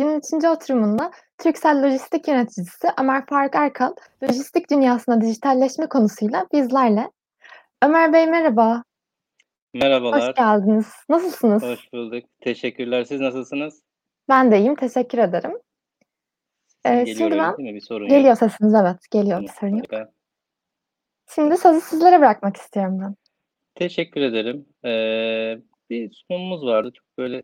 Günün üçüncü oturumunda Turkcell Lojistik Yöneticisi Ömer Faruk Erkal, lojistik dünyasında dijitalleşme konusuyla bizlerle. Ömer Bey merhaba. Merhabalar. Hoş geldiniz. Nasılsınız? Hoş bulduk. Teşekkürler. Siz nasılsınız? Ben de iyiyim. Teşekkür ederim. Ee, Geliyor şimdi ben mi? Bir sorun geliyor yok. sesiniz evet. Geliyor Tamam, bir sorun yok. harika. Şimdi sözü sizlere bırakmak istiyorum ben. Teşekkür ederim. Ee, bir sunumumuz vardı. Çok böyle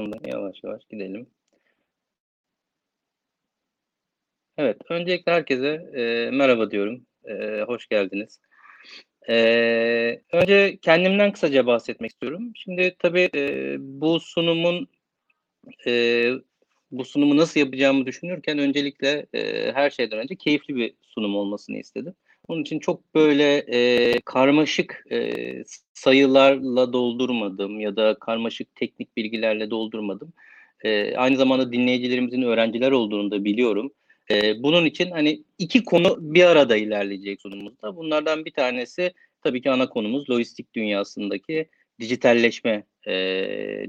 Sonunda yavaş yavaş gidelim. Evet, öncelikle herkese e, merhaba diyorum. E, hoş geldiniz. E, önce kendimden kısaca bahsetmek istiyorum. Şimdi tabii e, bu sunumun e, bu sunumu nasıl yapacağımı düşünürken öncelikle e, her şeyden önce keyifli bir sunum olmasını istedim. Onun için çok böyle e, karmaşık e, sayılarla doldurmadım ya da karmaşık teknik bilgilerle doldurmadım. E, aynı zamanda dinleyicilerimizin öğrenciler olduğunu da biliyorum. E, bunun için hani iki konu bir arada ilerleyecek sunumumuzda. Bunlardan bir tanesi tabii ki ana konumuz lojistik dünyasındaki dijitalleşme, e,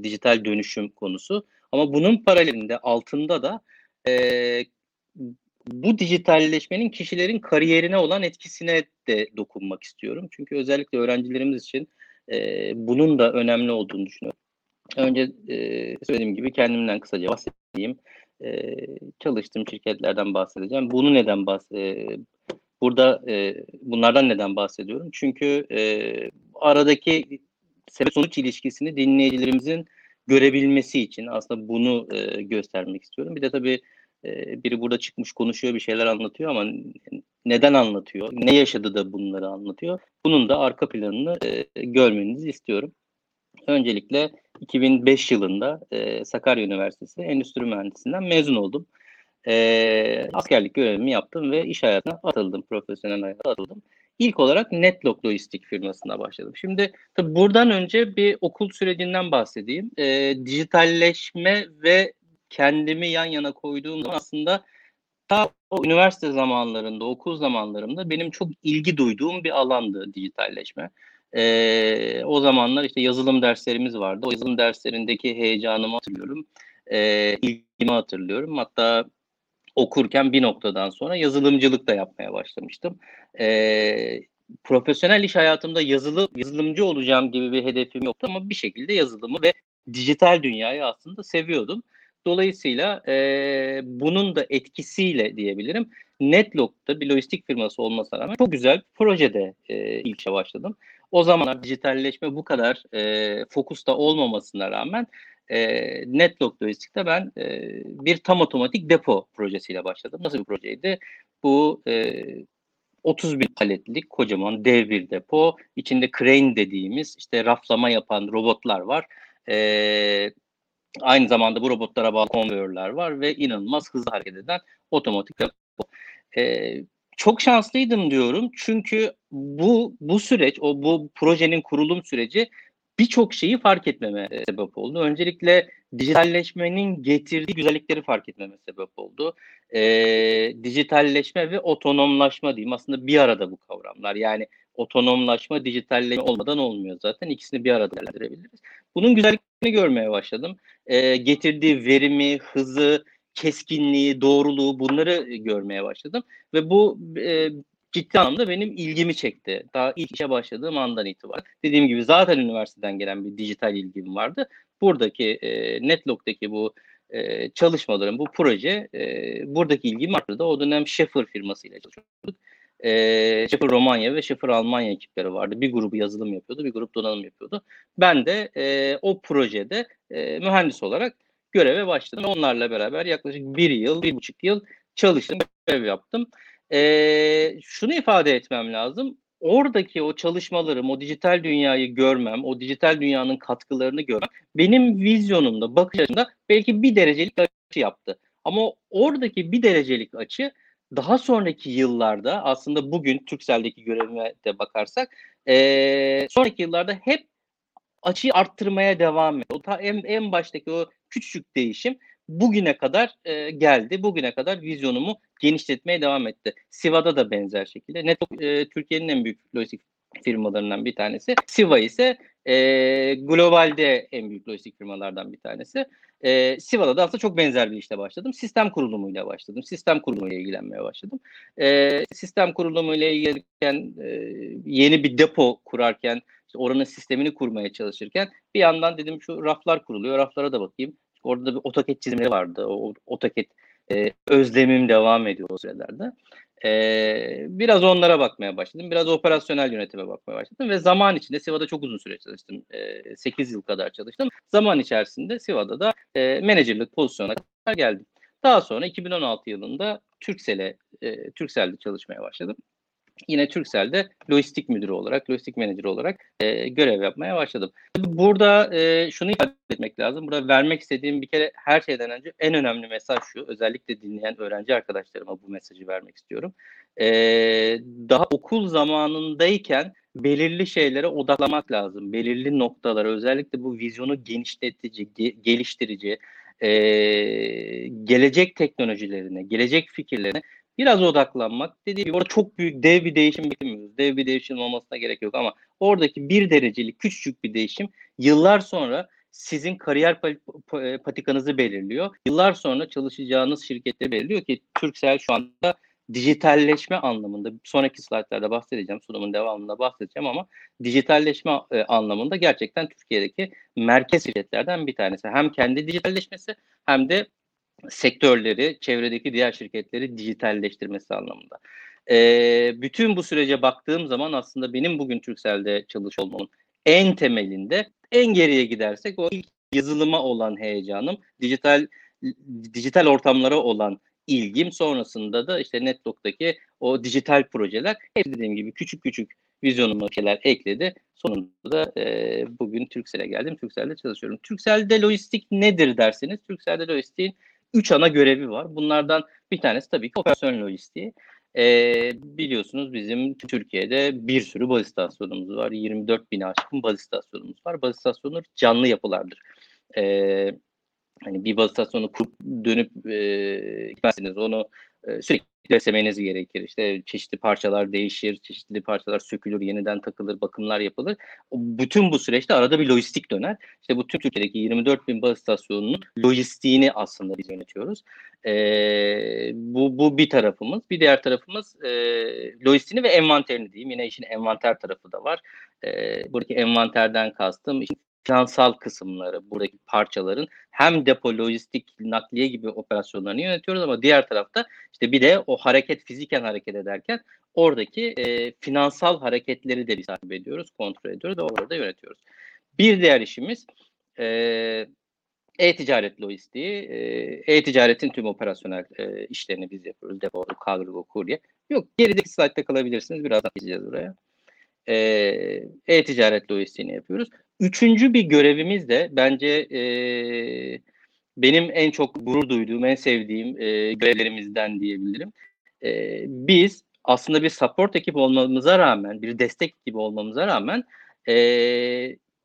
dijital dönüşüm konusu. Ama bunun paralelinde altında da e, bu dijitalleşmenin kişilerin kariyerine olan etkisine de dokunmak istiyorum. Çünkü özellikle öğrencilerimiz için e, bunun da önemli olduğunu düşünüyorum. Önce e, söylediğim gibi kendimden kısaca bahsedeyim. E, çalıştığım şirketlerden bahsedeceğim. Bunu neden bahsedeceğim? Burada e, bunlardan neden bahsediyorum? Çünkü e, aradaki sebep sonuç ilişkisini dinleyicilerimizin görebilmesi için aslında bunu e, göstermek istiyorum. Bir de tabii e, biri burada çıkmış konuşuyor bir şeyler anlatıyor ama neden anlatıyor? Ne yaşadı da bunları anlatıyor? Bunun da arka planını e, görmenizi istiyorum. Öncelikle 2005 yılında e, Sakarya Üniversitesi Endüstri Mühendisliğinden mezun oldum. E, askerlik görevimi yaptım ve iş hayatına atıldım, profesyonel hayata atıldım. İlk olarak Netlog Lojistik firmasına başladım. Şimdi tabii buradan önce bir okul sürecinden bahsedeyim. E, dijitalleşme ve kendimi yan yana koyduğum zaman aslında ta o üniversite zamanlarında, okul zamanlarımda benim çok ilgi duyduğum bir alandı dijitalleşme. E, o zamanlar işte yazılım derslerimiz vardı. O yazılım derslerindeki heyecanımı hatırlıyorum. E, ilgimi hatırlıyorum. Hatta okurken bir noktadan sonra yazılımcılık da yapmaya başlamıştım. E, profesyonel iş hayatımda yazılı yazılımcı olacağım gibi bir hedefim yoktu ama bir şekilde yazılımı ve dijital dünyayı aslında seviyordum. Dolayısıyla e, bunun da etkisiyle diyebilirim. Netlog'da bir lojistik firması olmasına rağmen çok güzel bir projede e, ilk işe başladım. O zamanlar dijitalleşme bu kadar e, fokusta olmamasına rağmen e, Netlog Lojistik'te ben e, bir tam otomatik depo projesiyle başladım. Nasıl bir projeydi? Bu e, 30 bin paletlik kocaman dev bir depo. İçinde crane dediğimiz işte raflama yapan robotlar var. E, aynı zamanda bu robotlara bağlı konveyörler var ve inanılmaz hızlı hareket eden otomatik depo. E, çok şanslıydım diyorum çünkü bu bu süreç, o bu projenin kurulum süreci birçok şeyi fark etmeme sebep oldu. Öncelikle dijitalleşmenin getirdiği güzellikleri fark etmeme sebep oldu. E, dijitalleşme ve otonomlaşma diyeyim aslında bir arada bu kavramlar. Yani otonomlaşma, dijitalleşme olmadan olmuyor zaten. İkisini bir arada değerlendirebiliriz. Bunun güzelliklerini görmeye başladım. E, getirdiği verimi, hızı, keskinliği, doğruluğu bunları görmeye başladım. Ve bu e, ciddi anlamda benim ilgimi çekti. Daha ilk işe başladığım andan itibaren. Dediğim gibi zaten üniversiteden gelen bir dijital ilgim vardı. Buradaki e, Netlog'daki bu e, çalışmalarım, bu proje e, buradaki ilgimi arttırdı. O dönem Schaefer firmasıyla çalışıyorduk. E, Schaefer Romanya ve Schaefer Almanya ekipleri vardı. Bir grubu yazılım yapıyordu, bir grup donanım yapıyordu. Ben de e, o projede e, mühendis olarak göreve başladım. Onlarla beraber yaklaşık bir yıl, bir buçuk yıl çalıştım, görev yaptım. Ee, şunu ifade etmem lazım. Oradaki o çalışmalarım, o dijital dünyayı görmem, o dijital dünyanın katkılarını görmem benim vizyonumda, bakış açımda belki bir derecelik açı yaptı. Ama oradaki bir derecelik açı daha sonraki yıllarda aslında bugün Türkcell'deki görevime de bakarsak e, sonraki yıllarda hep açıyı arttırmaya devam ediyor. O ta en, en baştaki o küçücük değişim bugüne kadar e, geldi. Bugüne kadar vizyonumu genişletmeye devam etti. Siva'da da benzer şekilde. Neto e, Türkiye'nin en büyük lojistik firmalarından bir tanesi. Siva ise E, globalde en büyük lojistik firmalardan bir tanesi. E, Siva'da da aslında çok benzer bir işle başladım. Sistem kurulumuyla başladım. Sistem kurulumuyla ilgilenmeye başladım. E, sistem kurulumuyla ilgilenirken, e, yeni bir depo kurarken, işte oranın sistemini kurmaya çalışırken bir yandan dedim şu raflar kuruluyor, raflara da bakayım. Orada da bir AutoCAD çizimleri vardı. O AutoCAD e, özlemim devam ediyor o sırada. E, biraz onlara bakmaya başladım. Biraz operasyonel yönetime bakmaya başladım. Ve zaman içinde Siva'da çok uzun süre çalıştım. E, 8 yıl kadar çalıştım. Zaman içerisinde Siva'da da e, menajerlik pozisyona kadar geldim. Daha sonra 2016 yılında Türksel'e, e, Türksel'de çalışmaya başladım. Yine Türksel'de lojistik müdürü olarak, lojistik menajeri olarak e, görev yapmaya başladım. Burada e, şunu ifade etmek lazım. Burada vermek istediğim bir kere her şeyden önce en önemli mesaj şu. Özellikle dinleyen öğrenci arkadaşlarıma bu mesajı vermek istiyorum. E, daha okul zamanındayken belirli şeylere odaklamak lazım. Belirli noktalara özellikle bu vizyonu genişletici, ge- geliştirici, e, gelecek teknolojilerine, gelecek fikirlerine biraz odaklanmak. Dediğim gibi orada çok büyük dev bir değişim beklemiyoruz. Dev bir değişim olmasına gerek yok ama oradaki bir derecelik küçücük bir değişim yıllar sonra sizin kariyer patikanızı belirliyor. Yıllar sonra çalışacağınız şirketleri belirliyor ki Turkcell şu anda dijitalleşme anlamında sonraki slaytlarda bahsedeceğim sunumun devamında bahsedeceğim ama dijitalleşme e, anlamında gerçekten Türkiye'deki merkez şirketlerden bir tanesi. Hem kendi dijitalleşmesi hem de sektörleri, çevredeki diğer şirketleri dijitalleştirmesi anlamında. E, bütün bu sürece baktığım zaman aslında benim bugün Turkcell'de çalış olmamın en temelinde en geriye gidersek o ilk yazılıma olan heyecanım, dijital dijital ortamlara olan ilgim sonrasında da işte Netlock'taki o dijital projeler hep dediğim gibi küçük küçük vizyonuma şeyler ekledi. Sonunda da e, bugün Turkcell'e geldim. Turkcell'de çalışıyorum. Turkcell'de lojistik nedir derseniz Turkcell'de lojistiğin üç ana görevi var. Bunlardan bir tanesi tabii ki operasyon lojistiği. E, biliyorsunuz bizim Türkiye'de bir sürü baz istasyonumuz var. 24 bin aşkın baz istasyonumuz var. Baz istasyonları canlı yapılardır. E, hani bir baz istasyonu kurup dönüp e, gitmezsiniz. Onu e, sürekli beslemeniz gerekir. İşte çeşitli parçalar değişir, çeşitli parçalar sökülür, yeniden takılır, bakımlar yapılır. Bütün bu süreçte arada bir lojistik döner. İşte bu tüm Türkiye'deki 24 bin baz istasyonunun lojistiğini aslında biz yönetiyoruz. Ee, bu, bu bir tarafımız. Bir diğer tarafımız e, lojistiğini ve envanterini diyeyim. Yine işin envanter tarafı da var. Ee, buradaki envanterden kastım işin finansal kısımları, buradaki parçaların hem depo, lojistik, nakliye gibi operasyonlarını yönetiyoruz ama diğer tarafta işte bir de o hareket fiziken hareket ederken oradaki e, finansal hareketleri de takip ediyoruz, kontrol ediyoruz ve orada yönetiyoruz. Bir diğer işimiz e, e-ticaret lojistiği, e-ticaretin tüm operasyonel e, işlerini biz yapıyoruz. Depo, kargo, kurye. Yok gerideki slaytta kalabilirsiniz. Birazdan geçeceğiz buraya. E-ticaret lojistiğini yapıyoruz. Üçüncü bir görevimiz de bence e, benim en çok gurur duyduğum, en sevdiğim e, görevlerimizden diyebilirim. E, biz aslında bir support ekip olmamıza rağmen, bir destek ekibi olmamıza rağmen e,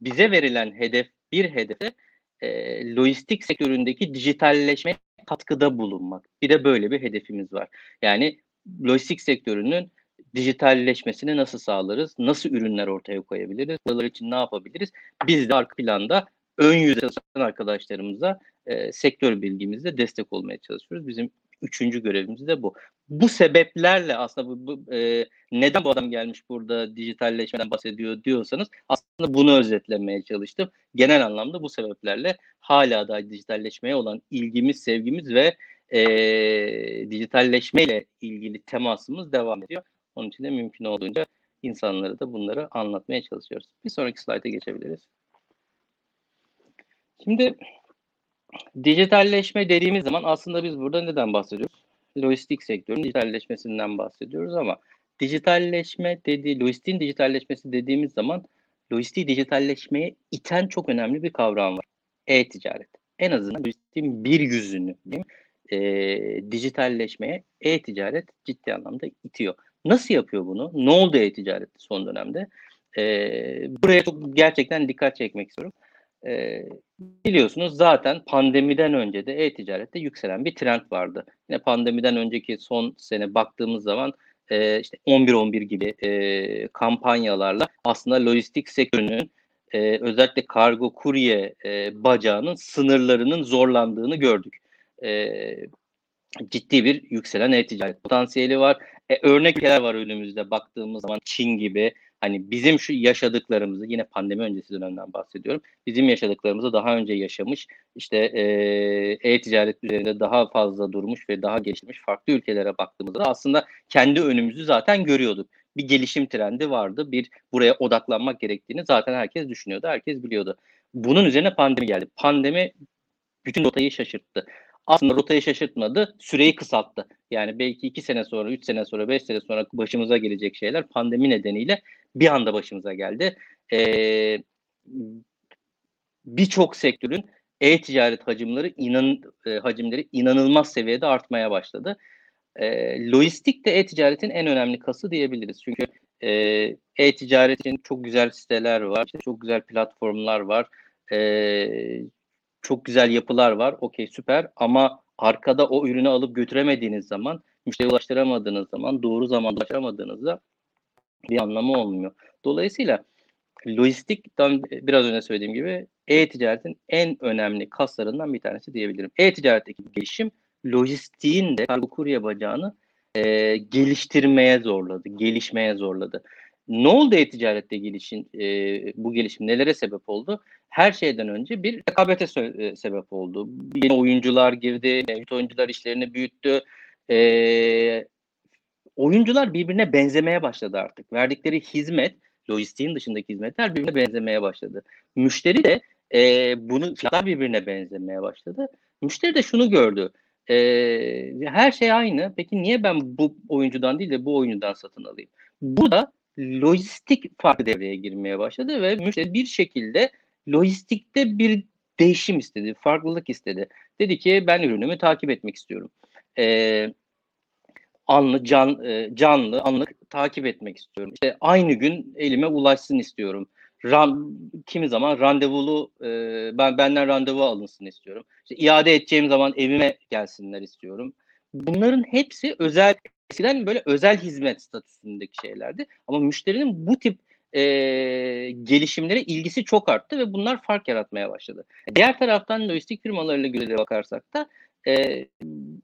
bize verilen hedef, bir hedefe e, lojistik sektöründeki dijitalleşme katkıda bulunmak. Bir de böyle bir hedefimiz var. Yani lojistik sektörünün dijitalleşmesini nasıl sağlarız? Nasıl ürünler ortaya koyabiliriz? Buralar için ne yapabiliriz? Biz de arka planda ön yüzde çalışan arkadaşlarımıza e, sektör bilgimizle destek olmaya çalışıyoruz. Bizim üçüncü görevimiz de bu. Bu sebeplerle aslında bu, bu e, neden bu adam gelmiş burada dijitalleşmeden bahsediyor diyorsanız aslında bunu özetlemeye çalıştım. Genel anlamda bu sebeplerle hala da dijitalleşmeye olan ilgimiz, sevgimiz ve e, dijitalleşmeyle ilgili temasımız devam ediyor. Onun için de mümkün olduğunca insanlara da bunları anlatmaya çalışıyoruz. Bir sonraki slayta geçebiliriz. Şimdi dijitalleşme dediğimiz zaman aslında biz burada neden bahsediyoruz? Lojistik sektörün dijitalleşmesinden bahsediyoruz ama dijitalleşme dediği, lojistiğin dijitalleşmesi dediğimiz zaman lojistiği dijitalleşmeye iten çok önemli bir kavram var. E-ticaret. En azından lojistiğin bir yüzünü? E, dijitalleşmeye e-ticaret ciddi anlamda itiyor. Nasıl yapıyor bunu? Ne oldu e-ticaret son dönemde? E, buraya çok gerçekten dikkat çekmek istiyorum. E, biliyorsunuz zaten pandemiden önce de e-ticarette yükselen bir trend vardı. Yine pandemiden önceki son sene baktığımız zaman e, işte 11-11 gibi e, kampanyalarla aslında lojistik sektörünün e, özellikle kargo kurye e, bacağının sınırlarının zorlandığını gördük. E, ciddi bir yükselen e-ticaret potansiyeli var. E, örnek var önümüzde baktığımız zaman Çin gibi hani bizim şu yaşadıklarımızı yine pandemi öncesi dönemden bahsediyorum. Bizim yaşadıklarımızı daha önce yaşamış işte e, e-ticaret üzerinde daha fazla durmuş ve daha gelişmiş farklı ülkelere baktığımızda aslında kendi önümüzü zaten görüyorduk. Bir gelişim trendi vardı. Bir buraya odaklanmak gerektiğini zaten herkes düşünüyordu. Herkes biliyordu. Bunun üzerine pandemi geldi. Pandemi bütün rotayı şaşırttı aslında rotayı şaşırtmadı, süreyi kısalttı. Yani belki iki sene sonra, üç sene sonra, beş sene sonra başımıza gelecek şeyler pandemi nedeniyle bir anda başımıza geldi. Ee, Birçok sektörün e-ticaret hacimleri inan e, hacimleri inanılmaz seviyede artmaya başladı. E, lojistik de e-ticaretin en önemli kası diyebiliriz. Çünkü e, e-ticaret için çok güzel siteler var, işte çok güzel platformlar var. E, çok güzel yapılar var. Okey süper ama arkada o ürünü alıp götüremediğiniz zaman, müşteriye ulaştıramadığınız zaman, doğru zamanda ulaştıramadığınızda bir anlamı olmuyor. Dolayısıyla lojistikten biraz önce söylediğim gibi e-ticaretin en önemli kaslarından bir tanesi diyebilirim. E-ticaretteki gelişim lojistiğin de kargo kurye bacağını e, geliştirmeye zorladı, gelişmeye zorladı. Ne oldu e-ticarette gelişin, e, bu gelişim nelere sebep oldu? Her şeyden önce bir rekabete e, sebep oldu. Yeni oyuncular girdi, mevcut oyuncular işlerini büyüttü. E, oyuncular birbirine benzemeye başladı artık. Verdikleri hizmet, lojistiğin dışındaki hizmetler birbirine benzemeye başladı. Müşteri de e, bunu fiyatlar birbirine benzemeye başladı. Müşteri de şunu gördü. E, her şey aynı. Peki niye ben bu oyuncudan değil de bu oyuncudan satın alayım? Bu da lojistik farkı devreye girmeye başladı ve müşteri bir şekilde lojistikte bir değişim istedi, farklılık istedi. Dedi ki ben ürünümü takip etmek istiyorum. Ee, anlı, can, e, canlı, anlık takip etmek istiyorum. İşte aynı gün elime ulaşsın istiyorum. Ran, kimi zaman randevulu, e, ben benden randevu alınsın istiyorum. İşte iade edeceğim zaman evime gelsinler istiyorum. Bunların hepsi özel eskiden böyle özel hizmet statüsündeki şeylerdi. Ama müşterinin bu tip e, gelişimlere ilgisi çok arttı ve bunlar fark yaratmaya başladı. Diğer taraftan lojistik firmalarıyla göre bakarsak da e,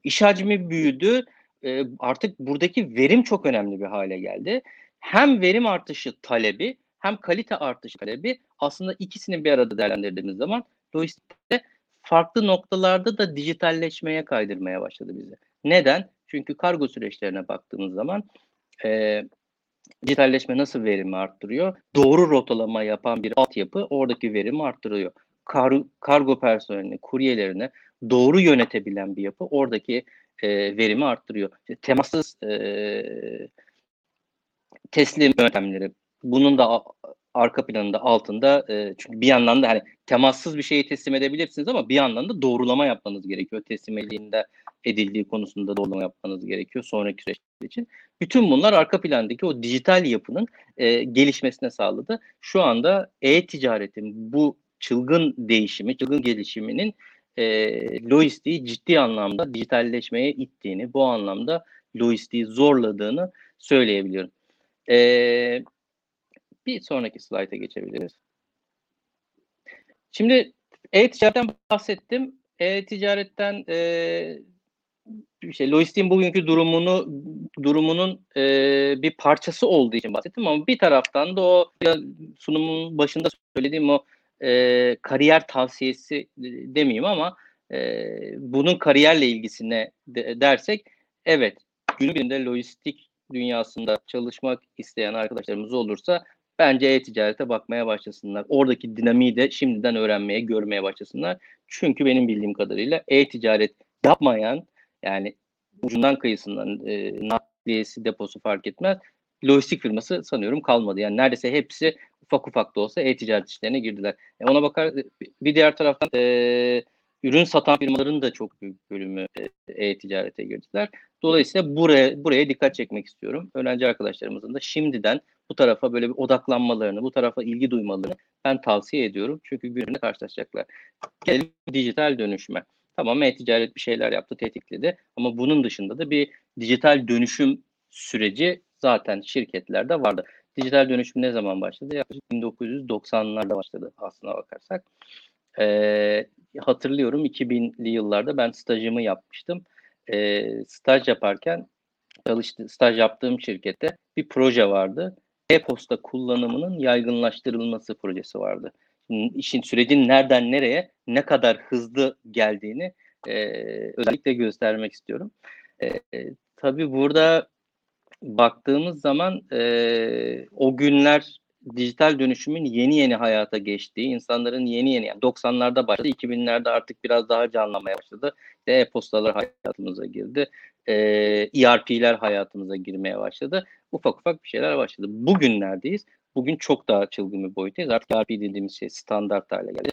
iş hacmi büyüdü. E, artık buradaki verim çok önemli bir hale geldi. Hem verim artışı talebi hem kalite artışı talebi aslında ikisini bir arada değerlendirdiğimiz zaman lojistikte farklı noktalarda da dijitalleşmeye kaydırmaya başladı bizi. Neden? Çünkü kargo süreçlerine baktığımız zaman e, dijitalleşme nasıl verimi arttırıyor? Doğru rotalama yapan bir altyapı oradaki verimi arttırıyor. Kar, kargo personelini, kuryelerine doğru yönetebilen bir yapı oradaki e, verimi arttırıyor. İşte temassız e, teslim yöntemleri bunun da arka planında altında e, çünkü bir yandan da hani temassız bir şeyi teslim edebilirsiniz ama bir yandan da doğrulama yapmanız gerekiyor. Teslim edildiğinde edildiği konusunda doğrulama yapmanız gerekiyor sonraki süreç için. Bütün bunlar arka plandaki o dijital yapının e, gelişmesine sağladı. Şu anda e-ticaretin bu çılgın değişimi, çılgın gelişiminin e, lojistiği ciddi anlamda dijitalleşmeye ittiğini, bu anlamda lojistiği zorladığını söyleyebiliyorum. E, bir sonraki slayta geçebiliriz. Şimdi e-ticaretten bahsettim. E-ticaretten e, şey lojistiğin bugünkü durumunu durumunun e, bir parçası olduğu için bahsettim ama bir taraftan da o sunumun başında söylediğim o e, kariyer tavsiyesi demeyeyim ama e, bunun kariyerle ilgisine de, dersek evet günü birinde lojistik dünyasında çalışmak isteyen arkadaşlarımız olursa bence e-ticarete bakmaya başlasınlar. Oradaki dinamiği de şimdiden öğrenmeye, görmeye başlasınlar. Çünkü benim bildiğim kadarıyla e-ticaret yapmayan yani ucundan kıyısından e, nakliyesi, deposu fark etmez. Lojistik firması sanıyorum kalmadı. Yani neredeyse hepsi ufak ufak da olsa e-ticaret işlerine girdiler. E ona bakar bir diğer taraftan e, ürün satan firmaların da çok büyük bölümü e-ticarete girdiler. Dolayısıyla buraya buraya dikkat çekmek istiyorum. Öğrenci arkadaşlarımızın da şimdiden bu tarafa böyle bir odaklanmalarını, bu tarafa ilgi duymalarını ben tavsiye ediyorum. Çünkü gününde karşılaşacaklar. Gelelim dijital dönüşme. Tamam e-ticaret bir şeyler yaptı, tetikledi ama bunun dışında da bir dijital dönüşüm süreci zaten şirketlerde vardı. Dijital dönüşüm ne zaman başladı? Yaklaşık 1990'larda başladı aslına bakarsak. Ee, hatırlıyorum 2000'li yıllarda ben stajımı yapmıştım. Ee, staj yaparken çalıştı, staj yaptığım şirkette bir proje vardı. E-posta kullanımının yaygınlaştırılması projesi vardı. İşin sürecin nereden nereye ne kadar hızlı geldiğini e, özellikle göstermek istiyorum. E, tabii burada baktığımız zaman e, o günler dijital dönüşümün yeni yeni hayata geçtiği, insanların yeni yeni yani 90'larda başladı, 2000'lerde artık biraz daha canlanmaya başladı. E-postalar hayatımıza girdi. E, ERP'ler hayatımıza girmeye başladı. Ufak ufak bir şeyler başladı. Bugün neredeyiz? Bugün çok daha çılgın bir boyuttayız. Artık ERP dediğimiz şey standart hale geldi.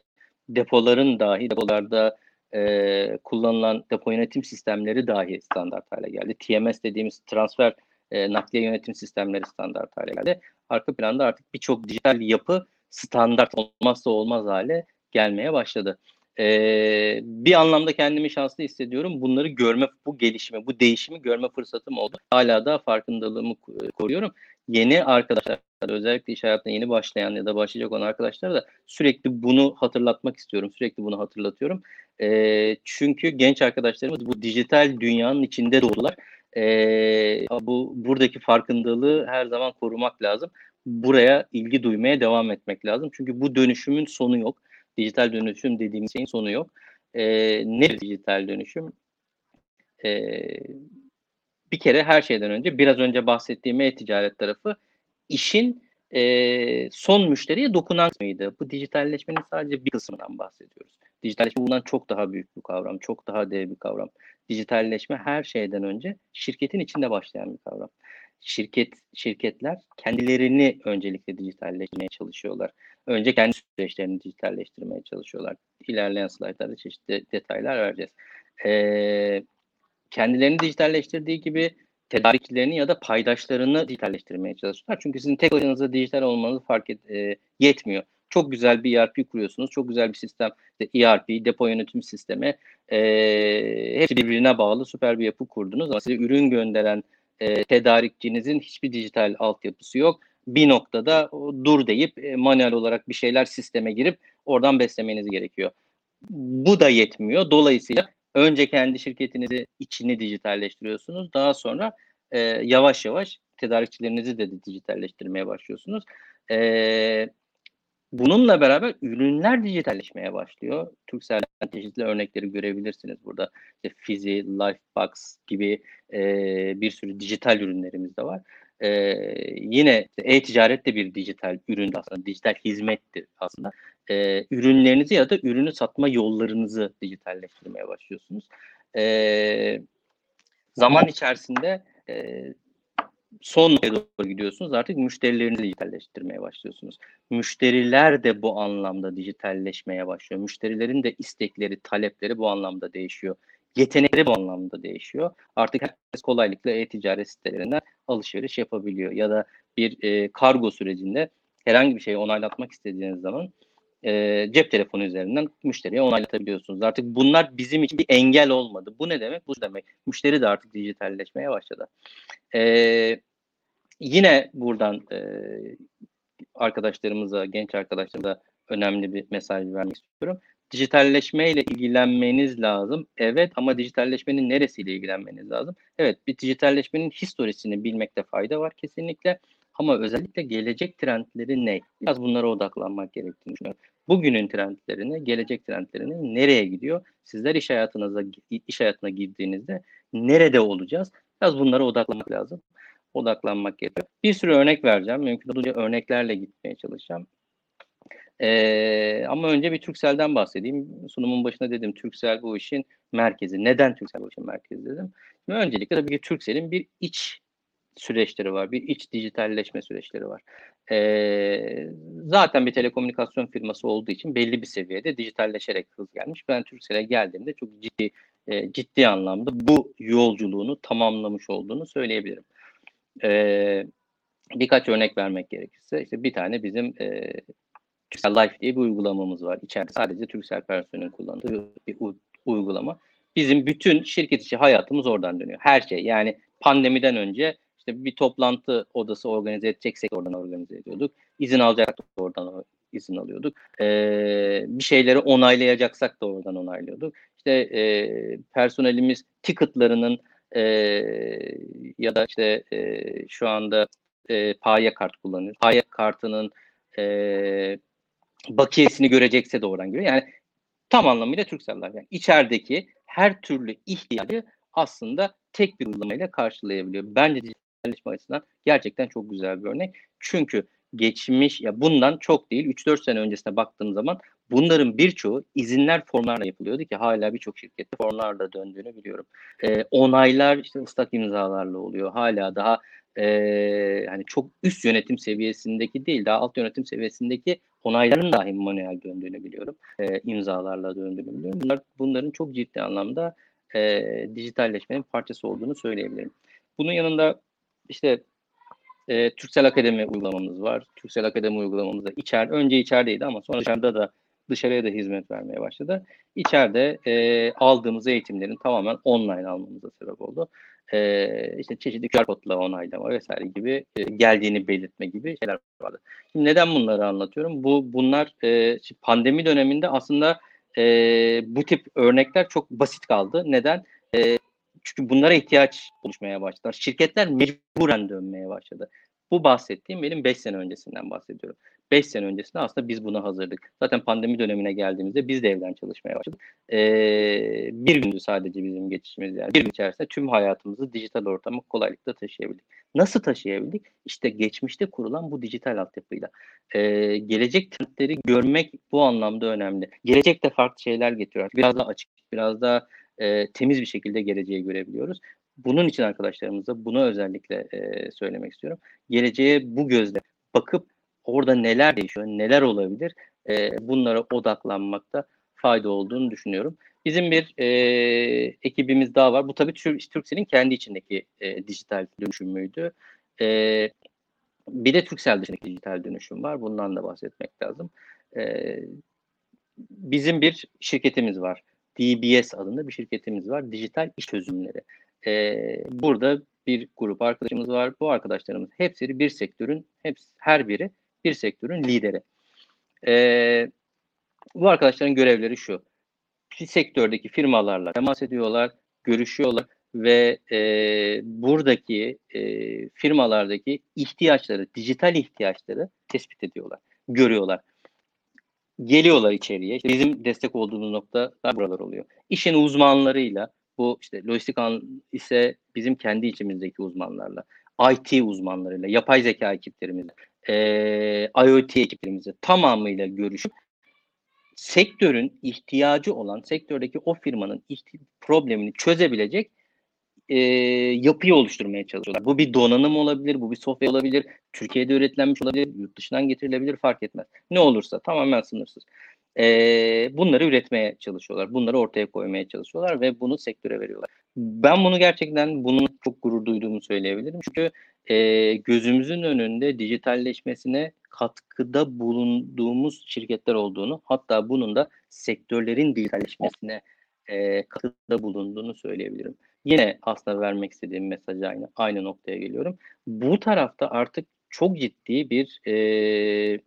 Depoların dahi, depolarda e, kullanılan depo yönetim sistemleri dahi standart hale geldi. TMS dediğimiz transfer e, nakliye yönetim sistemleri standart hale geldi. Arka planda artık birçok dijital yapı standart olmazsa olmaz hale gelmeye başladı. Ee, bir anlamda kendimi şanslı hissediyorum. Bunları görme, bu gelişimi, bu değişimi görme fırsatım oldu. Hala da farkındalığımı koruyorum. Yeni arkadaşlar, özellikle iş hayatına yeni başlayan ya da başlayacak olan arkadaşlar da sürekli bunu hatırlatmak istiyorum. Sürekli bunu hatırlatıyorum. Ee, çünkü genç arkadaşlarımız bu dijital dünyanın içinde doğdular. Ee, bu buradaki farkındalığı her zaman korumak lazım. Buraya ilgi duymaya devam etmek lazım. Çünkü bu dönüşümün sonu yok dijital dönüşüm dediğimiz şeyin sonu yok. E, ne dijital dönüşüm? E, bir kere her şeyden önce biraz önce bahsettiğim e-ticaret tarafı işin e, son müşteriye dokunan kısmıydı. Bu dijitalleşmenin sadece bir kısmından bahsediyoruz. Dijitalleşme bundan çok daha büyük bir kavram, çok daha dev bir kavram. Dijitalleşme her şeyden önce şirketin içinde başlayan bir kavram. Şirket şirketler kendilerini öncelikle dijitalleşmeye çalışıyorlar. Önce kendi süreçlerini dijitalleştirmeye çalışıyorlar. İlerleyen slaytlarda çeşitli detaylar vereceğiz. Ee, kendilerini dijitalleştirdiği gibi tedarikçilerini ya da paydaşlarını dijitalleştirmeye çalışıyorlar. Çünkü sizin tek başınıza dijital olmanız fark et, e, yetmiyor. Çok güzel bir ERP kuruyorsunuz. Çok güzel bir sistem. ERP, depo yönetim sistemi. E, hepsi birbirine bağlı süper bir yapı kurdunuz. Ama size ürün gönderen e, tedarikçinizin hiçbir dijital altyapısı yok bir noktada dur deyip e, manuel olarak bir şeyler sisteme girip oradan beslemeniz gerekiyor. Bu da yetmiyor. Dolayısıyla önce kendi şirketinizi içini dijitalleştiriyorsunuz. Daha sonra e, yavaş yavaş tedarikçilerinizi de dijitalleştirmeye başlıyorsunuz. E, bununla beraber ürünler dijitalleşmeye başlıyor. Turkcell'den çeşitli örnekleri görebilirsiniz burada. İşte Fizi, Lifebox gibi e, bir sürü dijital ürünlerimiz de var e, yine e-ticaret de bir dijital ürün aslında, dijital hizmettir aslında. E, ürünlerinizi ya da ürünü satma yollarınızı dijitalleştirmeye başlıyorsunuz. E, zaman içerisinde e, son doğru gidiyorsunuz. Artık müşterilerinizi dijitalleştirmeye başlıyorsunuz. Müşteriler de bu anlamda dijitalleşmeye başlıyor. Müşterilerin de istekleri, talepleri bu anlamda değişiyor yetenekleri bu anlamda değişiyor. Artık herkes kolaylıkla e-ticaret sitelerinden alışveriş yapabiliyor. Ya da bir e, kargo sürecinde herhangi bir şeyi onaylatmak istediğiniz zaman e, cep telefonu üzerinden müşteriye onaylatabiliyorsunuz. Artık bunlar bizim için bir engel olmadı. Bu ne demek? Bu demek. Müşteri de artık dijitalleşmeye başladı. E, yine buradan e, arkadaşlarımıza, genç arkadaşlarımıza önemli bir mesaj vermek istiyorum dijitalleşmeyle ilgilenmeniz lazım. Evet ama dijitalleşmenin neresiyle ilgilenmeniz lazım? Evet bir dijitalleşmenin historisini bilmekte fayda var kesinlikle. Ama özellikle gelecek trendleri ne? Biraz bunlara odaklanmak gerektiğini düşünüyorum. Bugünün trendlerini, gelecek trendlerini nereye gidiyor? Sizler iş hayatınıza iş hayatına girdiğinizde nerede olacağız? Biraz bunlara odaklanmak lazım. Odaklanmak gerekiyor. Bir sürü örnek vereceğim. Mümkün olduğunca örneklerle gitmeye çalışacağım. Ee, ama önce bir Türksel'den bahsedeyim. Sunumun başında dedim Türksel bu işin merkezi. Neden Türksel bu işin merkezi dedim. Öncelikle tabii ki Türksel'in bir iç süreçleri var. Bir iç dijitalleşme süreçleri var. Ee, zaten bir telekomünikasyon firması olduğu için belli bir seviyede dijitalleşerek hız gelmiş. Ben Türksel'e geldiğimde çok ciddi e, ciddi anlamda bu yolculuğunu tamamlamış olduğunu söyleyebilirim. Ee, birkaç örnek vermek gerekirse işte bir tane bizim e, Turkcell Life diye bir uygulamamız var. İçeride sadece Turkcell personelin kullandığı bir uygulama. Bizim bütün şirket içi hayatımız oradan dönüyor. Her şey yani pandemiden önce İşte bir toplantı odası organize edeceksek oradan organize ediyorduk. İzin alacaktık oradan izin alıyorduk. Ee, bir şeyleri onaylayacaksak da oradan onaylıyorduk. İşte e, personelimiz ticketlarının e, ya da işte e, şu anda e, paye kart kullanıyor. Paye kartının e, bakiyesini görecekse de oradan görüyor. Yani tam anlamıyla Turkcell'lar. Yani içerideki her türlü ihtiyacı aslında tek bir uygulamayla karşılayabiliyor. Bence dijitalleşme açısından gerçekten çok güzel bir örnek. Çünkü geçmiş ya bundan çok değil 3-4 sene öncesine baktığım zaman bunların birçoğu izinler formlarla yapılıyordu ki hala birçok şirkette formlarla döndüğünü biliyorum. Ee, onaylar işte ıslak imzalarla oluyor. Hala daha e, yani çok üst yönetim seviyesindeki değil daha alt yönetim seviyesindeki onayların dahi manuel döndüğünü biliyorum. E, imzalarla döndüğünü biliyorum. Bunlar, bunların çok ciddi anlamda e, dijitalleşmenin parçası olduğunu söyleyebilirim. Bunun yanında işte e, Türksel Akademi uygulamamız var. Türksel Akademi uygulamamız da içer, önce içerideydi ama sonra dışarıda da dışarıya da hizmet vermeye başladı. İçeride e, aldığımız eğitimlerin tamamen online almamıza sebep oldu. E, işte çeşitli QR kodla onaylama vesaire gibi e, geldiğini belirtme gibi şeyler vardı. Şimdi neden bunları anlatıyorum? Bu bunlar e, pandemi döneminde aslında e, bu tip örnekler çok basit kaldı. Neden? E, çünkü bunlara ihtiyaç oluşmaya başladı. Şirketler mecburen dönmeye başladı. Bu bahsettiğim benim 5 sene öncesinden bahsediyorum. 5 sene öncesinde aslında biz buna hazırdık. Zaten pandemi dönemine geldiğimizde biz de evden çalışmaya başladık. Ee, bir gündü sadece bizim geçişimiz yani. Bir gün içerisinde tüm hayatımızı dijital ortama kolaylıkla taşıyabildik. Nasıl taşıyabildik? İşte geçmişte kurulan bu dijital altyapıyla. Ee, gelecek trendleri görmek bu anlamda önemli. Gelecekte farklı şeyler getiriyor. Biraz daha açık, biraz daha e, temiz bir şekilde geleceği görebiliyoruz. Bunun için arkadaşlarımıza bunu özellikle e, söylemek istiyorum. Geleceğe bu gözle bakıp orada neler değişiyor, neler olabilir e, bunlara odaklanmakta fayda olduğunu düşünüyorum. Bizim bir e, ekibimiz daha var. Bu tabii Türkcell'in kendi içindeki e, dijital dönüşümüydü. E, bir de Turkcell dışındaki dijital dönüşüm var. Bundan da bahsetmek lazım. E, bizim bir şirketimiz var. DBS adında bir şirketimiz var. Dijital iş çözümleri. Ee, burada bir grup arkadaşımız var. Bu arkadaşlarımız hepsi bir sektörün, hepsi, her biri bir sektörün lideri. Ee, bu arkadaşların görevleri şu. Bir sektördeki firmalarla temas ediyorlar, görüşüyorlar ve e, buradaki e, firmalardaki ihtiyaçları, dijital ihtiyaçları tespit ediyorlar, görüyorlar geliyorlar içeriye. İşte bizim destek olduğumuz noktalar buralar oluyor. İşin uzmanlarıyla bu işte lojistik ise bizim kendi içimizdeki uzmanlarla, IT uzmanlarıyla, yapay zeka ekiplerimizle, e, IoT ekiplerimizle tamamıyla görüşüp sektörün ihtiyacı olan, sektördeki o firmanın problemini çözebilecek e, yapıyı oluşturmaya çalışıyorlar. Bu bir donanım olabilir, bu bir software olabilir, Türkiye'de üretlenmiş olabilir, yurt dışından getirilebilir fark etmez. Ne olursa tamamen sınırsız. E, bunları üretmeye çalışıyorlar, bunları ortaya koymaya çalışıyorlar ve bunu sektöre veriyorlar. Ben bunu gerçekten bunun çok gurur duyduğumu söyleyebilirim. Çünkü e, gözümüzün önünde dijitalleşmesine katkıda bulunduğumuz şirketler olduğunu, hatta bunun da sektörlerin dijitalleşmesine e, katkıda bulunduğunu söyleyebilirim. Yine aslında vermek istediğim mesaj aynı, aynı noktaya geliyorum. Bu tarafta artık çok ciddi bir e,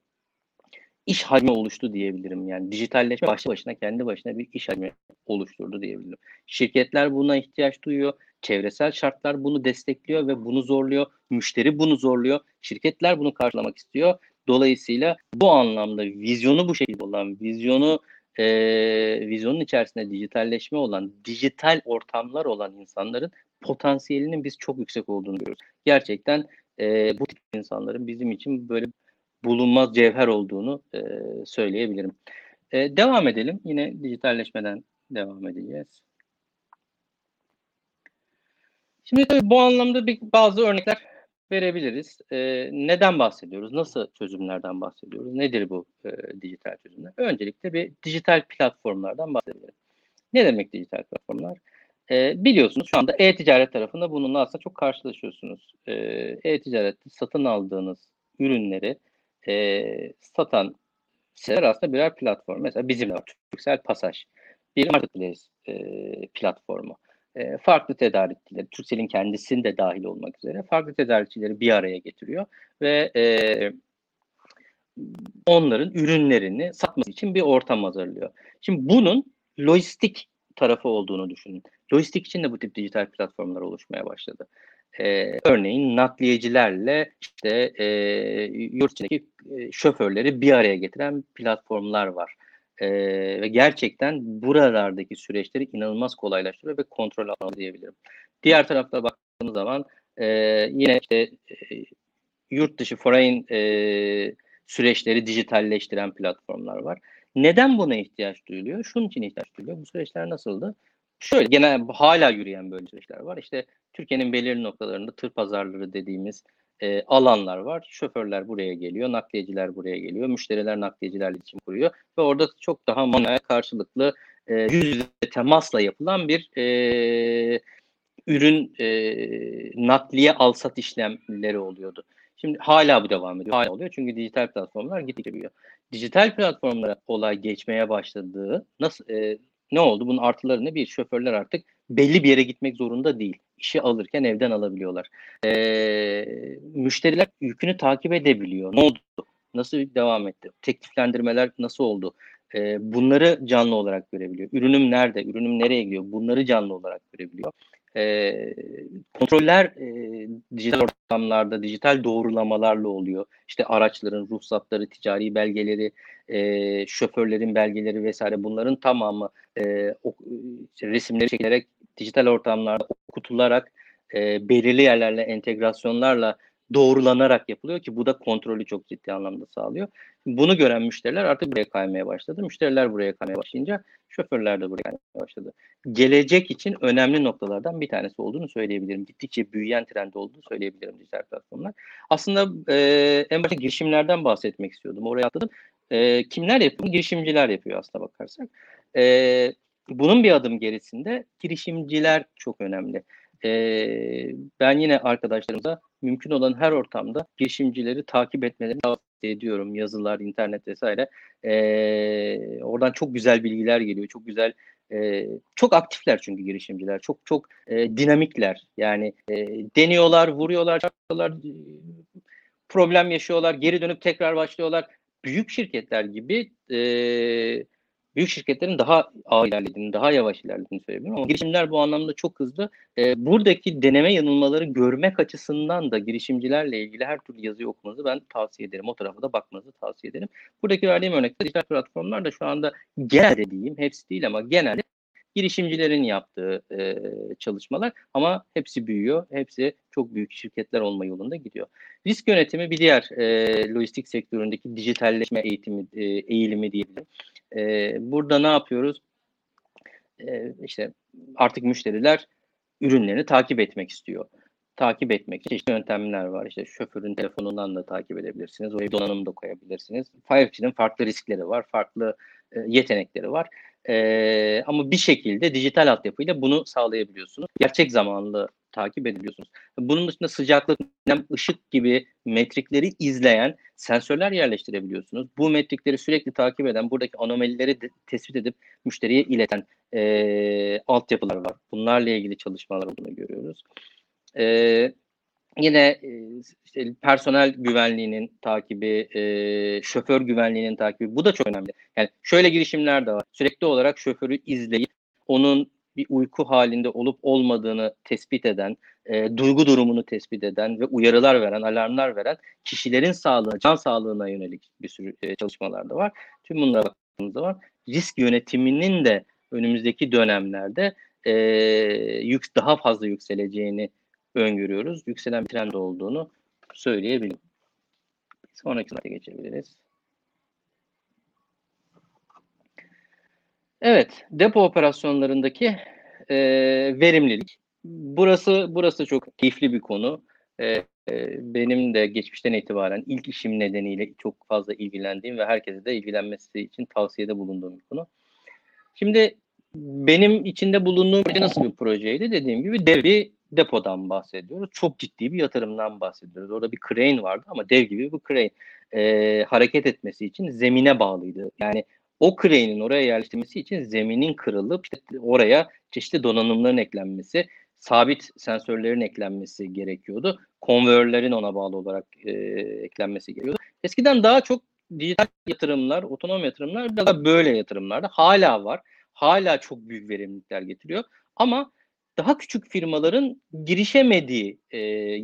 iş hacmi oluştu diyebilirim. Yani dijitalleşme başlı başına kendi başına bir iş hacmi oluşturdu diyebilirim. Şirketler buna ihtiyaç duyuyor. Çevresel şartlar bunu destekliyor ve bunu zorluyor. Müşteri bunu zorluyor. Şirketler bunu karşılamak istiyor. Dolayısıyla bu anlamda vizyonu bu şekilde olan, vizyonu e, vizyonun içerisinde dijitalleşme olan, dijital ortamlar olan insanların potansiyelinin biz çok yüksek olduğunu görüyoruz. Gerçekten e, bu tip insanların bizim için böyle bulunmaz cevher olduğunu e, söyleyebilirim. E, devam edelim. Yine dijitalleşmeden devam edeceğiz. Şimdi tabii bu anlamda bir, bazı örnekler verebiliriz. E, neden bahsediyoruz? Nasıl çözümlerden bahsediyoruz? Nedir bu e, dijital çözümler? Öncelikle bir dijital platformlardan bahsedelim. Ne demek dijital platformlar? E, biliyorsunuz şu anda e-ticaret tarafında bununla aslında çok karşılaşıyorsunuz. E-ticarette satın aldığınız ürünleri e, satan siteler aslında birer platform. Mesela bizim Türksel Pasaj. Bir marketplace e, platformu. E, farklı tedarikçileri, Turkcell'in kendisini de dahil olmak üzere farklı tedarikçileri bir araya getiriyor ve e, onların ürünlerini satması için bir ortam hazırlıyor. Şimdi bunun lojistik tarafı olduğunu düşünün. Lojistik için de bu tip dijital platformlar oluşmaya başladı. Ee, örneğin nakliyecilerle işte e, yurt içindeki e, şoförleri bir araya getiren platformlar var. Ee, ve gerçekten buralardaki süreçleri inanılmaz kolaylaştırıyor ve kontrol altına diyebilirim. Diğer tarafta baktığımız zaman e, yine işte e, yurt dışı foreign e, süreçleri dijitalleştiren platformlar var. Neden buna ihtiyaç duyuluyor? Şunun için ihtiyaç duyuluyor. Bu süreçler nasıldı? Şöyle genel hala yürüyen böyle süreçler var. İşte Türkiye'nin belirli noktalarında tır pazarları dediğimiz e, alanlar var. Şoförler buraya geliyor, nakliyeciler buraya geliyor, müşteriler nakliyecilerle iletişim kuruyor ve orada çok daha manuel karşılıklı e, yüz yüze temasla yapılan bir e, ürün e, nakliye alsat işlemleri oluyordu. Şimdi hala bu devam ediyor. Hala oluyor çünkü dijital platformlar gittikçe büyüyor. Dijital platformlara olay geçmeye başladığı nasıl e, ne oldu? Bunun artılarını bir şoförler artık belli bir yere gitmek zorunda değil. İşi alırken evden alabiliyorlar. E, müşteriler yükünü takip edebiliyor. Ne oldu? Nasıl devam etti? Tekliflendirmeler nasıl oldu? E, bunları canlı olarak görebiliyor. Ürünüm nerede? Ürünüm nereye gidiyor? Bunları canlı olarak görebiliyor. E, kontroller e, dijital ortamlarda, dijital doğrulamalarla oluyor. İşte araçların ruhsatları, ticari belgeleri, e, şoförlerin belgeleri vesaire bunların tamamı e, o, işte resimleri çekilerek dijital ortamlarda okutularak e, belirli yerlerle entegrasyonlarla doğrulanarak yapılıyor ki bu da kontrolü çok ciddi anlamda sağlıyor. Bunu gören müşteriler artık buraya kaymaya başladı. Müşteriler buraya kaymaya başlayınca şoförler de buraya kaymaya başladı. Gelecek için önemli noktalardan bir tanesi olduğunu söyleyebilirim. Gittikçe büyüyen trend olduğunu söyleyebilirim dijital platformlar. Aslında e, en başta girişimlerden bahsetmek istiyordum. Oraya atladım. E, kimler yapıyor? Girişimciler yapıyor aslına bakarsak. E, bunun bir adım gerisinde girişimciler çok önemli. Ee, ben yine arkadaşlarımıza mümkün olan her ortamda girişimcileri takip etmelerini tavsiye ediyorum. Yazılar, internet vesaire. Ee, oradan çok güzel bilgiler geliyor. Çok güzel, e, çok aktifler çünkü girişimciler. Çok çok e, dinamikler. Yani e, deniyorlar, vuruyorlar, çarpıyorlar, problem yaşıyorlar, geri dönüp tekrar başlıyorlar. Büyük şirketler gibi e, büyük şirketlerin daha ağır ilerlediğini, daha yavaş ilerlediğini söyleyebilirim. Ama girişimler bu anlamda çok hızlı. E, buradaki deneme yanılmaları görmek açısından da girişimcilerle ilgili her türlü yazıyı okumanızı ben tavsiye ederim. O tarafa da bakmanızı tavsiye ederim. Buradaki verdiğim örnekte dijital platformlar da şu anda genel dediğim, hepsi değil ama genelde girişimcilerin yaptığı e, çalışmalar ama hepsi büyüyor. Hepsi çok büyük şirketler olma yolunda gidiyor. Risk yönetimi bir diğer e, lojistik sektöründeki dijitalleşme eğitimi e, eğilimi diyebilirim. E, burada ne yapıyoruz? E, işte artık müşteriler ürünlerini takip etmek istiyor. Takip etmek için çeşitli yöntemler var. İşte şoförün telefonundan da takip edebilirsiniz. Oraya donanım da koyabilirsiniz. 5G'nin farklı riskleri var, farklı e, yetenekleri var. E, ama bir şekilde dijital altyapıyla bunu sağlayabiliyorsunuz. Gerçek zamanlı takip edebiliyorsunuz. Bunun dışında sıcaklık, nem, ışık gibi metrikleri izleyen sensörler yerleştirebiliyorsunuz. Bu metrikleri sürekli takip eden, buradaki anomalileri de, tespit edip müşteriye ileten e, altyapılar var. Bunlarla ilgili çalışmalar olduğunu görüyoruz. E, yine işte personel güvenliğinin takibi, e, şoför güvenliğinin takibi bu da çok önemli. Yani şöyle girişimler de var. Sürekli olarak şoförü izleyip onun bir uyku halinde olup olmadığını tespit eden, e, duygu durumunu tespit eden ve uyarılar veren, alarmlar veren kişilerin sağlığına, can sağlığına yönelik bir sürü e, çalışmalar da var. Tüm bunlara baktığımız zaman risk yönetiminin de önümüzdeki dönemlerde e, yük, daha fazla yükseleceğini öngörüyoruz. Yükselen bir trend olduğunu söyleyebilirim. Sonraki slayta geçebiliriz. Evet, depo operasyonlarındaki e, verimlilik. Burası burası çok keyifli bir konu. E, e, benim de geçmişten itibaren ilk işim nedeniyle çok fazla ilgilendiğim ve herkese de ilgilenmesi için tavsiyede bulunduğum bir konu. Şimdi benim içinde bulunduğum proje nasıl bir projeydi? Dediğim gibi dev bir depodan bahsediyoruz. Çok ciddi bir yatırımdan bahsediyoruz. Orada bir crane vardı ama dev gibi bir crane. E, hareket etmesi için zemine bağlıydı. Yani o crane'in oraya yerleştirmesi için zeminin kırılıp işte oraya çeşitli donanımların eklenmesi, sabit sensörlerin eklenmesi gerekiyordu. Konveyörlerin ona bağlı olarak e, eklenmesi gerekiyordu. Eskiden daha çok dijital yatırımlar, otonom yatırımlar biraz da böyle yatırımlarda hala var. Hala çok büyük verimlilikler getiriyor. Ama daha küçük firmaların girişemediği e,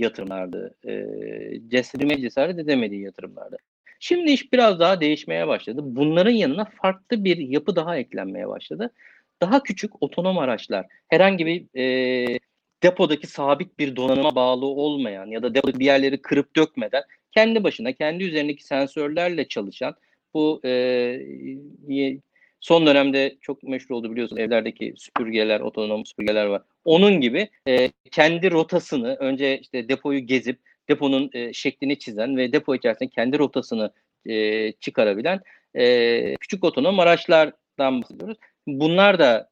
yatırımlardı. E, cesaret edemediği yatırımlardı. Şimdi iş biraz daha değişmeye başladı. Bunların yanına farklı bir yapı daha eklenmeye başladı. Daha küçük otonom araçlar, herhangi bir e, depodaki sabit bir donanıma bağlı olmayan ya da depodaki bir yerleri kırıp dökmeden kendi başına, kendi üzerindeki sensörlerle çalışan bu e, son dönemde çok meşhur oldu biliyorsunuz evlerdeki süpürgeler, otonom süpürgeler var. Onun gibi e, kendi rotasını önce işte depoyu gezip deponun e, şeklini çizen ve depo içerisinde kendi rotasını e, çıkarabilen e, küçük otonom araçlardan bahsediyoruz. Bunlar da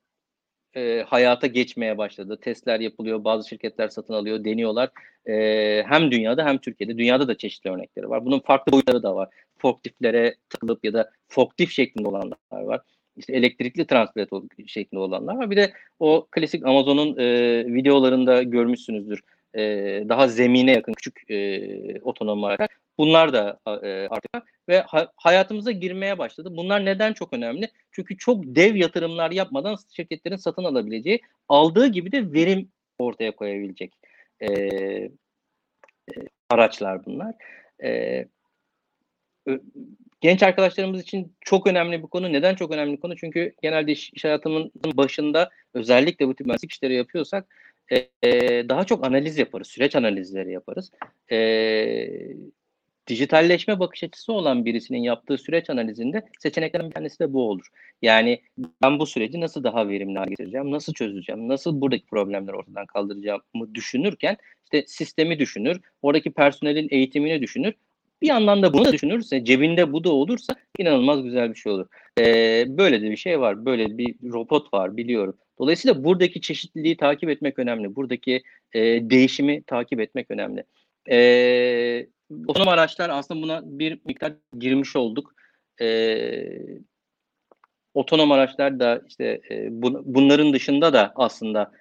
e, hayata geçmeye başladı. Testler yapılıyor, bazı şirketler satın alıyor, deniyorlar. E, hem dünyada hem Türkiye'de. Dünyada da çeşitli örnekleri var. Bunun farklı boyutları da var. Forkliftlere takılıp ya da forklift şeklinde olanlar var. İşte elektrikli transport şeklinde olanlar var. Bir de o klasik Amazon'un e, videolarında görmüşsünüzdür. E, daha zemine yakın küçük e, otonom araçlar. Bunlar da e, artık ve ha, hayatımıza girmeye başladı. Bunlar neden çok önemli? Çünkü çok dev yatırımlar yapmadan şirketlerin satın alabileceği, aldığı gibi de verim ortaya koyabilecek e, e, araçlar bunlar. E, genç arkadaşlarımız için çok önemli bir konu. Neden çok önemli bir konu? Çünkü genelde iş, iş hayatımın başında özellikle bu tip mühendislik işleri yapıyorsak e, daha çok analiz yaparız, süreç analizleri yaparız. E, dijitalleşme bakış açısı olan birisinin yaptığı süreç analizinde seçeneklerin bir tanesi de bu olur. Yani ben bu süreci nasıl daha verimli hale getireceğim, nasıl çözeceğim, nasıl buradaki problemleri ortadan kaldıracağımı düşünürken işte sistemi düşünür, oradaki personelin eğitimini düşünür. Bir yandan da bunu da düşünürse, cebinde bu da olursa inanılmaz güzel bir şey olur. Ee, böyle de bir şey var, böyle bir robot var biliyorum. Dolayısıyla buradaki çeşitliliği takip etmek önemli. Buradaki e, değişimi takip etmek önemli. E, otonom araçlar aslında buna bir miktar girmiş olduk. E, otonom araçlar da işte e, bu, bunların dışında da aslında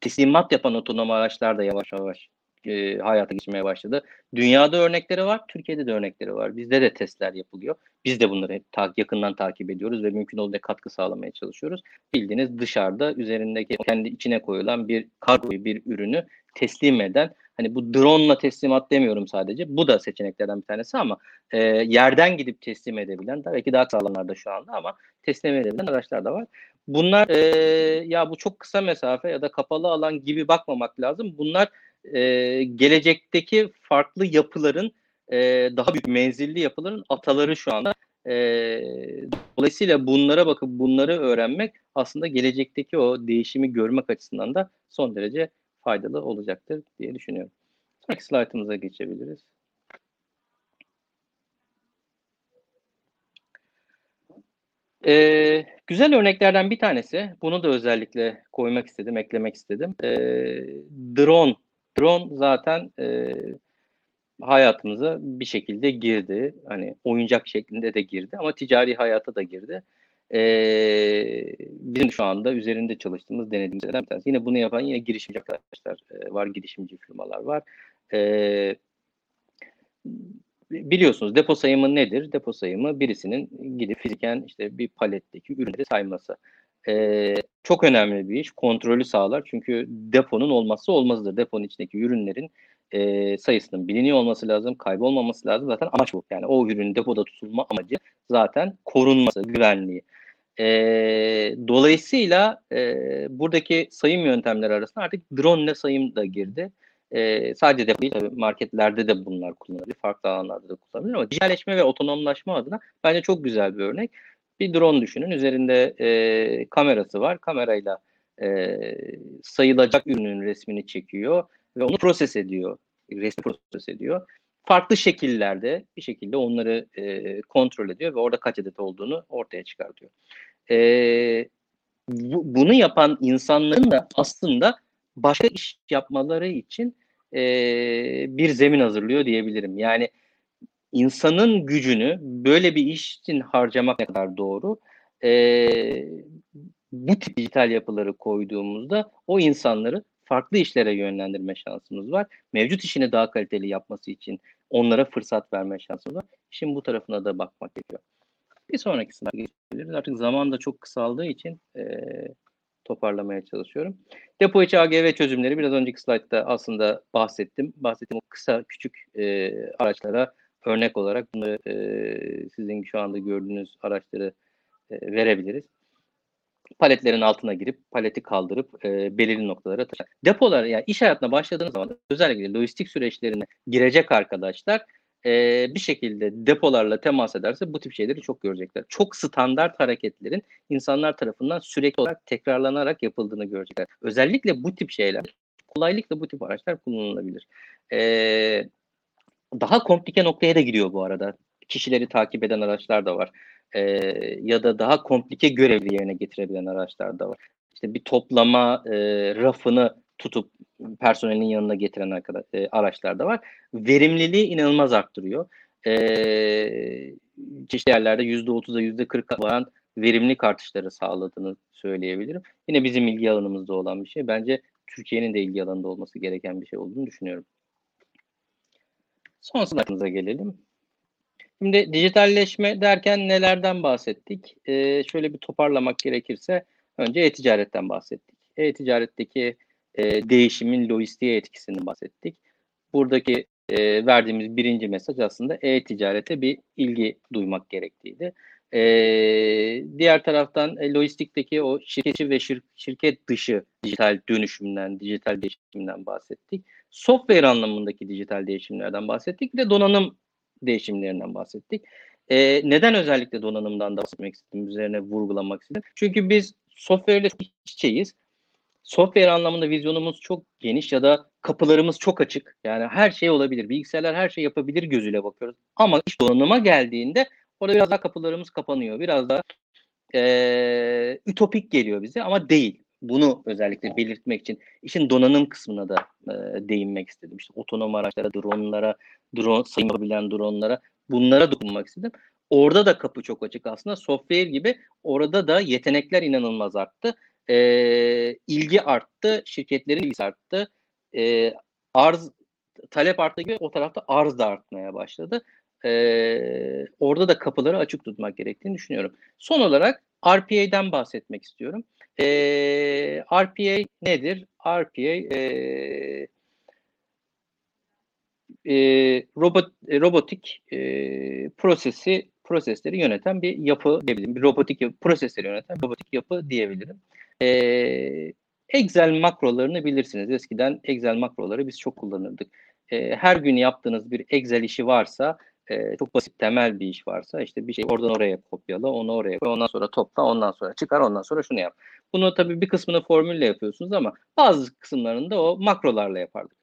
teslimat yapan otonom araçlar da yavaş yavaş e, hayata geçmeye başladı. Dünyada örnekleri var, Türkiye'de de örnekleri var. Bizde de testler yapılıyor. Biz de bunları hep ta- yakından takip ediyoruz ve mümkün olduğu katkı sağlamaya çalışıyoruz. Bildiğiniz dışarıda üzerindeki kendi içine koyulan bir kargoyu, bir ürünü teslim eden Hani bu drone'la teslimat demiyorum sadece. Bu da seçeneklerden bir tanesi ama e, yerden gidip teslim edebilen, tabii ki daha sağlamlarda şu anda ama teslim edebilen araçlar da var. Bunlar e, ya bu çok kısa mesafe ya da kapalı alan gibi bakmamak lazım. Bunlar e, gelecekteki farklı yapıların e, daha büyük menzilli yapıların ataları şu anda. E, dolayısıyla bunlara bakıp bunları öğrenmek aslında gelecekteki o değişimi görmek açısından da son derece faydalı olacaktır diye düşünüyorum. Sonraki slaytımıza geçebiliriz. Ee, güzel örneklerden bir tanesi, bunu da özellikle koymak istedim, eklemek istedim. Ee, drone. Drone zaten e, hayatımıza bir şekilde girdi. Hani oyuncak şeklinde de girdi ama ticari hayata da girdi e, bizim şu anda üzerinde çalıştığımız denediğimiz bir. Yine bunu yapan yine girişimci arkadaşlar e, var, girişimci firmalar var. E, biliyorsunuz depo sayımı nedir? Depo sayımı birisinin gidip fiziken işte bir paletteki ürünleri sayması. Ee, çok önemli bir iş. Kontrolü sağlar. Çünkü deponun olmazsa olmazıdır. Deponun içindeki ürünlerin e, sayısının biliniyor olması lazım. Kaybolmaması lazım. Zaten amaç bu. Yani o ürünün depoda tutulma amacı zaten korunması, güvenliği. E, dolayısıyla e, buradaki sayım yöntemleri arasında artık drone ile sayım da girdi. E, sadece de değil, tabii marketlerde de bunlar kullanılıyor. Farklı alanlarda da kullanılıyor ama dijitalleşme ve otonomlaşma adına bence çok güzel bir örnek. Bir drone düşünün. Üzerinde e, kamerası var. Kamerayla e, sayılacak ürünün resmini çekiyor ve onu proses ediyor. Resmi proses ediyor. Farklı şekillerde bir şekilde onları e, kontrol ediyor ve orada kaç adet olduğunu ortaya çıkartıyor e, bu, bunu yapan insanların da aslında başka iş yapmaları için e, bir zemin hazırlıyor diyebilirim. Yani insanın gücünü böyle bir iş için harcamak ne kadar doğru? Ee, bu tip dijital yapıları koyduğumuzda o insanları farklı işlere yönlendirme şansımız var. Mevcut işini daha kaliteli yapması için onlara fırsat verme şansımız var. Şimdi bu tarafına da bakmak gerekiyor. Bir sonraki slayda geçebiliriz. Artık zaman da çok kısaldığı için e, toparlamaya çalışıyorum. Depo içi AGV çözümleri biraz önceki slaytta aslında bahsettim. Bahsettiğim o kısa küçük e, araçlara örnek olarak bunları e, sizin şu anda gördüğünüz araçları e, verebiliriz. Paletlerin altına girip paleti kaldırıp e, belirli noktalara taşır. Depolar yani iş hayatına başladığınız zaman özellikle lojistik süreçlerine girecek arkadaşlar e, bir şekilde depolarla temas ederse bu tip şeyleri çok görecekler. Çok standart hareketlerin insanlar tarafından sürekli olarak tekrarlanarak yapıldığını görecekler. Özellikle bu tip şeyler kolaylıkla bu tip araçlar kullanılabilir. E, daha komplike noktaya da gidiyor bu arada. Kişileri takip eden araçlar da var. E, ya da daha komplike görevli yerine getirebilen araçlar da var. İşte bir toplama e, rafını tutup personelin yanına getiren e, araçlar da var. Verimliliği inanılmaz arttırıyor. E, çeşitli yerlerde %30'a %40'a varan verimlilik artışları sağladığını söyleyebilirim. Yine bizim ilgi alanımızda olan bir şey. Bence Türkiye'nin de ilgi alanında olması gereken bir şey olduğunu düşünüyorum. Son slaytımıza gelelim. Şimdi dijitalleşme derken nelerden bahsettik? Ee, şöyle bir toparlamak gerekirse önce e-ticaretten bahsettik. E-ticaretteki e, değişimin lojistiğe etkisinden bahsettik. Buradaki e, verdiğimiz birinci mesaj aslında e-ticarete bir ilgi duymak gerektiğiydi. E, diğer taraftan e, lojistikteki o şirketçi ve şir, şirket dışı dijital dönüşümden, dijital değişimden bahsettik. Software anlamındaki dijital değişimlerden bahsettik. Bir de donanım değişimlerinden bahsettik. E, neden özellikle donanımdan da bahsetmek istedim, üzerine vurgulamak istedim. Çünkü biz software ile iç Software anlamında vizyonumuz çok geniş ya da kapılarımız çok açık. Yani her şey olabilir. Bilgisayarlar her şey yapabilir gözüyle bakıyoruz. Ama iş donanıma geldiğinde orada biraz daha kapılarımız kapanıyor. Biraz daha e, ütopik geliyor bize ama değil. Bunu özellikle belirtmek için işin donanım kısmına da e, değinmek istedim. İşte otonom araçlara, dronlara, drone sayım yapabilen dronlara bunlara dokunmak istedim. Orada da kapı çok açık aslında. Software gibi orada da yetenekler inanılmaz arttı. E, ilgi arttı, şirketlerin ilgisi arttı. E, arz talep arttığı gibi o tarafta arz da artmaya başladı. E, orada da kapıları açık tutmak gerektiğini düşünüyorum. Son olarak RPA'den bahsetmek istiyorum. E, RPA nedir? RPA e, e, robot e, robotik e, prosesi prosesleri yöneten bir yapı diyebilirim. Bir robotik yapı, prosesleri yöneten robotik yapı diyebilirim. E, Excel makrolarını bilirsiniz. Eskiden Excel makroları biz çok kullanırdık. E, her gün yaptığınız bir Excel işi varsa e, çok basit temel bir iş varsa işte bir şey oradan oraya kopyala, onu oraya koy, ondan sonra topla, ondan sonra çıkar, ondan sonra şunu yap. Bunu tabii bir kısmını formülle yapıyorsunuz ama bazı kısımlarında o makrolarla yapardık.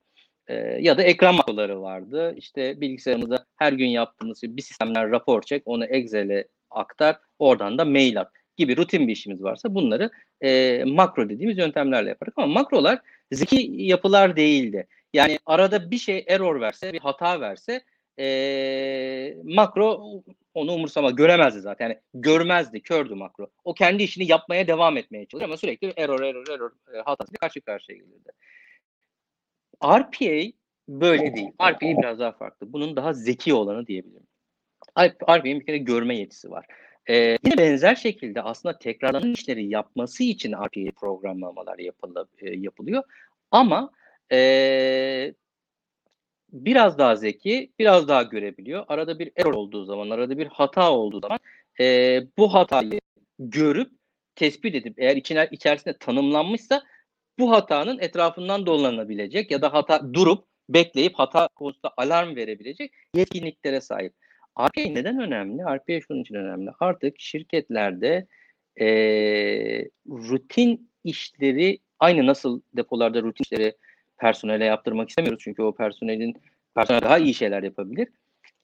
E, ya da ekran makroları vardı. İşte bilgisayarımızda her gün yaptığımız bir sistemler rapor çek, onu Excel'e aktar, oradan da mail at gibi rutin bir işimiz varsa bunları e, makro dediğimiz yöntemlerle yapardık. Ama makrolar zeki yapılar değildi. Yani arada bir şey error verse, bir hata verse e, makro onu umursama göremezdi zaten. Yani görmezdi, kördü makro. O kendi işini yapmaya devam etmeye çalışıyor ama sürekli error, error, error e, hatasıyla karşı karşıya gelirdi. RPA böyle değil. RPA biraz daha farklı. Bunun daha zeki olanı diyebilirim. RPA'nin bir kere görme yetisi var. Ee, yine benzer şekilde aslında tekrarlanan işleri yapması için RPA programlamalar yapılı, e, yapılıyor. Ama e, biraz daha zeki, biraz daha görebiliyor. Arada bir error olduğu zaman, arada bir hata olduğu zaman e, bu hatayı görüp tespit edip eğer içine, içerisinde tanımlanmışsa bu hatanın etrafından dolanabilecek ya da hata durup bekleyip hata konusunda alarm verebilecek yetkinliklere sahip. RPA neden önemli? RPA şunun için önemli. Artık şirketlerde e, rutin işleri aynı nasıl depolarda rutin işleri personele yaptırmak istemiyoruz. Çünkü o personelin personel daha iyi şeyler yapabilir.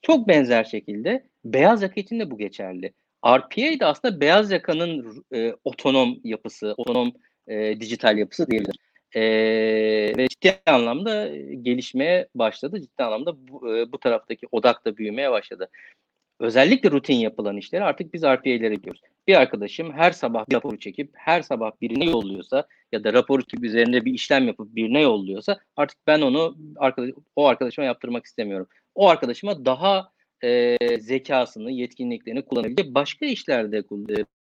Çok benzer şekilde beyaz yaka için de bu geçerli. RPA da aslında beyaz yakanın e, otonom yapısı, otonom e, dijital yapısı diyebilir. Eee, ve ciddi anlamda gelişmeye başladı. Ciddi anlamda bu, eee, bu taraftaki odak da büyümeye başladı. Özellikle rutin yapılan işleri artık biz RPA'lere gidiyoruz. Bir arkadaşım her sabah bir raporu çekip her sabah birine yolluyorsa ya da raporu çekip üzerinde bir işlem yapıp birine yolluyorsa artık ben onu arkadaş, o arkadaşıma yaptırmak istemiyorum. O arkadaşıma daha eee zekasını, yetkinliklerini kullanabilecek başka işlerde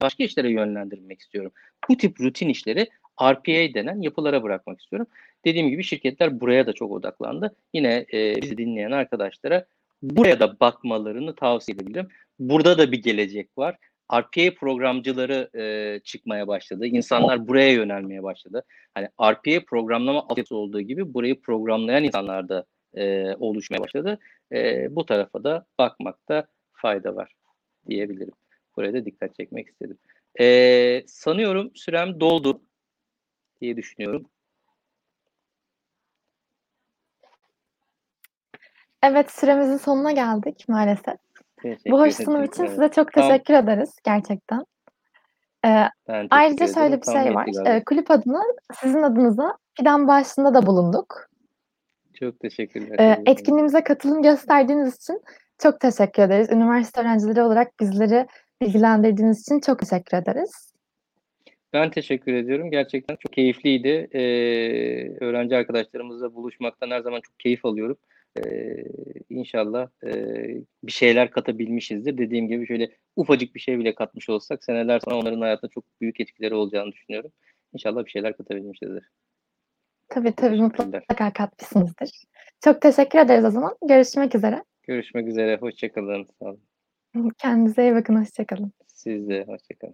başka işlere yönlendirmek istiyorum. Bu tip rutin işleri RPA denen yapılara bırakmak istiyorum. Dediğim gibi şirketler buraya da çok odaklandı. Yine eee, bizi dinleyen arkadaşlara buraya da bakmalarını tavsiye edebilirim. Burada da bir gelecek var. RPA programcıları eee, çıkmaya başladı. İnsanlar buraya yönelmeye başladı. Hani RPA programlama altyapısı olduğu gibi burayı programlayan insanlar da eee, oluşmaya başladı. Eee, bu tarafa da bakmakta fayda var diyebilirim. Buraya da dikkat çekmek istedim. Eee, sanıyorum sürem doldu diye düşünüyorum. Evet, süremizin sonuna geldik maalesef. Teşekkür Bu hoş sunum için size çok teşekkür ederiz gerçekten. Eee, Ben ayrıca şöyle bir şey var. Eee, kulüp adına sizin adınıza fidan bağışında da bulunduk. Çok teşekkürler. Eee, etkinliğimize katılım gösterdiğiniz için çok teşekkür ederiz. Üniversite öğrencileri olarak bizleri bilgilendirdiğiniz için çok teşekkür ederiz. Ben teşekkür ediyorum. Gerçekten çok keyifliydi. Eee, öğrenci arkadaşlarımızla buluşmaktan her zaman çok keyif alıyorum. Eee, inşallah eee, bir şeyler katabilmişizdir. Dediğim gibi şöyle ufacık bir şey bile katmış olsak seneler sonra onların hayatında çok büyük etkileri olacağını düşünüyorum. İnşallah bir şeyler katabilmişizdir. Tabii tabii mutlaka katmışsınızdır. Çok teşekkür ederiz o zaman. Görüşmek üzere. Görüşmek üzere. Hoşça kalın. Sağ olun. Kendinize iyi bakın. Hoşça kalın. Siz de hoşça kalın.